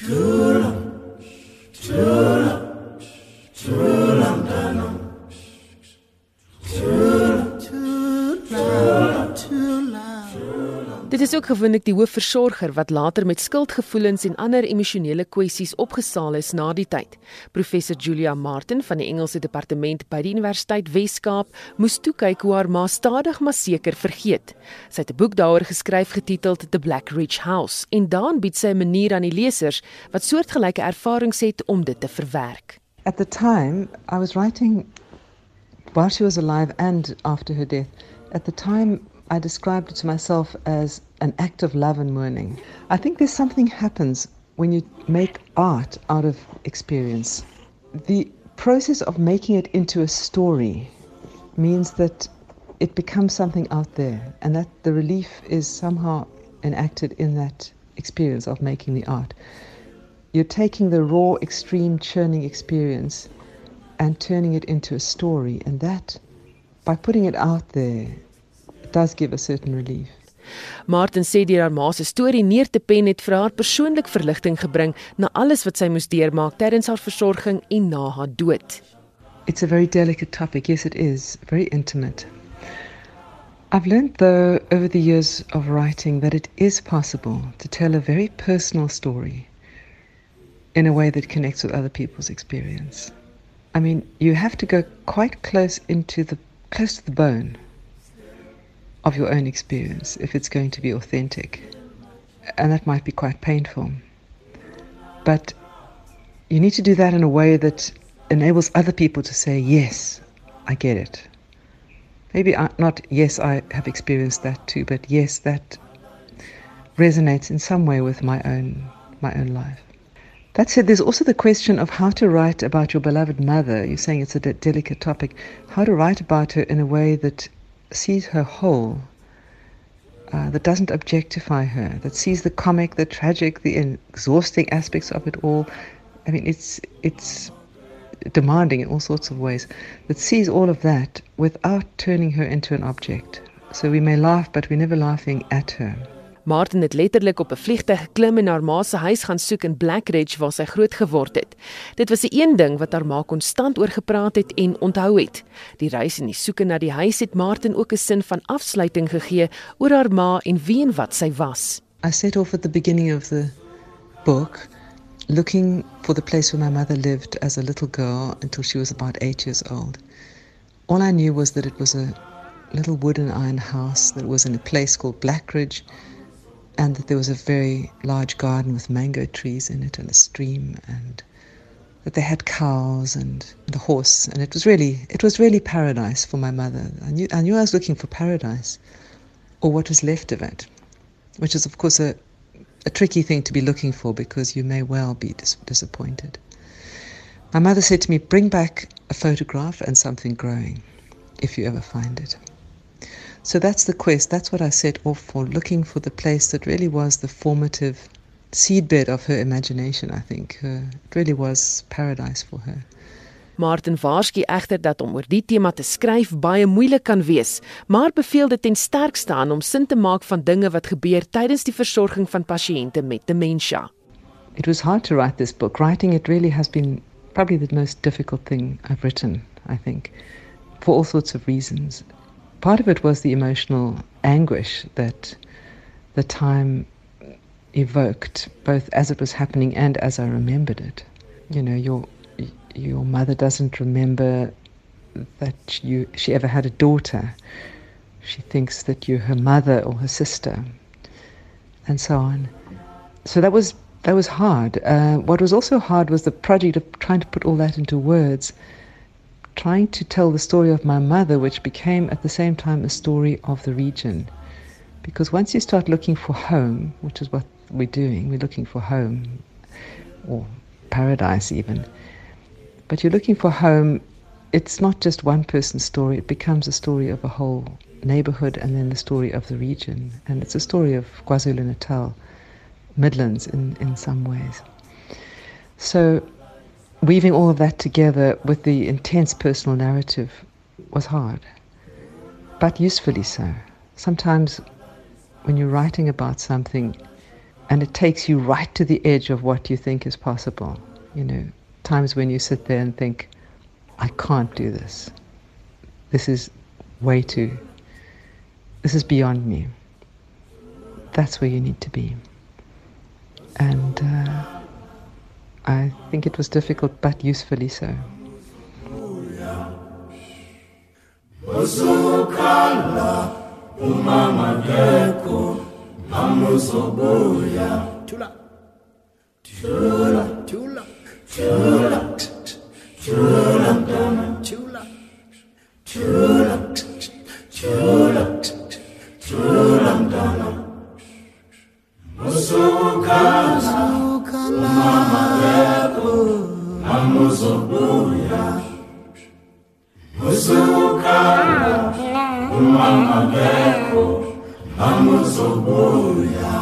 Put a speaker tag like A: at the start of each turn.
A: Tulum, Tulum. Dit is ook gewoonlik die hoofversorger wat later met skuldgevoelens en ander emosionele kwessies opgesaal is na die tyd. Professor Julia Martin van die Engelse departement by die Universiteit Wes-Kaap moes toe kyk hoe haar ma stadig maar seker vergeet. Sy het 'n boek daaroor geskryf getiteld The Black Ridge House en daarin bied sy 'n manier aan die lesers wat soortgelyke ervarings het om dit te verwerk.
B: At the time I was writing while she was alive and after her death. At the time I described it to myself as an act of love and mourning. I think there's something happens when you make art out of experience. The process of making it into a story means that it becomes something out there and that the relief is somehow enacted in that experience of making the art. You're taking the raw, extreme, churning experience and turning it into a story, and that, by putting it out there, does give a certain relief.
A: Martin sê die haar ma se storie neer te pen het vir haar persoonlik verligting gebring na alles wat sy moes deurmaak tydens haar versorging en na haar dood.
B: It's a very delicate topic. Yes, it is. Very intimate. I've learned, though, over the years of writing, that it is possible to tell a very personal story in a way that connects with other people's experience. I mean, you have to go quite close into the close to the bone of your own experience if it's going to be authentic. And that might be quite painful. But you need to do that in a way that enables other people to say, Yes, I get it. Maybe uh, not, yes, I have experienced that too, but yes, that resonates in some way with my own, my own life. That said, there's also the question of how to write about your beloved mother. You're saying it's a de- delicate topic. How to write about her in a way that sees her whole, uh, that doesn't objectify her, that sees the comic, the tragic, the exhausting aspects of it all. I mean, it's it's demanding in all sorts of ways. That sees all of that without turning her into an object. So we may laugh, but we're never laughing at her.
A: Martin het letterlik op 'n vliegtuig geklim en haar ma se huis gaan soek in Blackridge waar sy groot geword het. Dit was 'n een ding wat haar ma konstant oor gepraat het en onthou het. Die reis en die soeke na die huis het Martin ook 'n sin van afsluiting gegee oor haar ma en wie en wat sy was.
B: I set off at the beginning of the book looking for the place where my mother lived as a little girl until she was about 8 years old. All I knew was that it was a little wooden iron house that was in a place called Blackridge and that there was a very large garden with mango trees in it and a stream and that they had cows and the horse. And it was really it was really paradise for my mother. I knew I knew I was looking for paradise or what was left of it which is of course a a tricky thing to be looking for because you may well be dis- disappointed. My mother said to me bring back a photograph and something growing if you ever find it so that's the quest. That's what I set off for, looking for the place that really was the formative seedbed of her imagination, I think. Her, it really was paradise for her.
A: Martin waarsku egter dat om oor die tema te skryf baie moeilik kan wees, maar beveel dit ten sterkste aan om sin te maak van dinge wat gebeur tydens die versorging van pasiënte met demensie.
B: It was hard to write this book. Writing it really has been probably the most difficult thing I've written, I think, for all sorts of reasons. Part of it was the emotional anguish that the time evoked, both as it was happening and as I remembered it. You know, your your mother doesn't remember that you she ever had a daughter. She thinks that you're her mother or her sister, and so on. So that was that was hard. Uh, what was also hard was the project of trying to put all that into words trying to tell the story of my mother, which became at the same time a story of the region. Because once you start looking for home, which is what we're doing, we're looking for home, or paradise even, but you're looking for home, it's not just one person's story, it becomes a story of a whole neighborhood and then the story of the region. And it's a story of KwaZulu Natal, Midlands in, in some ways. So weaving all of that together with the intense personal narrative was hard, but usefully so. Sometimes when you're writing about something and it takes you right to the edge of what you think is possible. You know, times when you sit there and think, I can't do this. This is way too, this is beyond me. That's where you need to be. And uh, I think it was difficult, but usefully so. umama amuzobuya thula thula amuzobuya usukhala umama yakho amuzobuya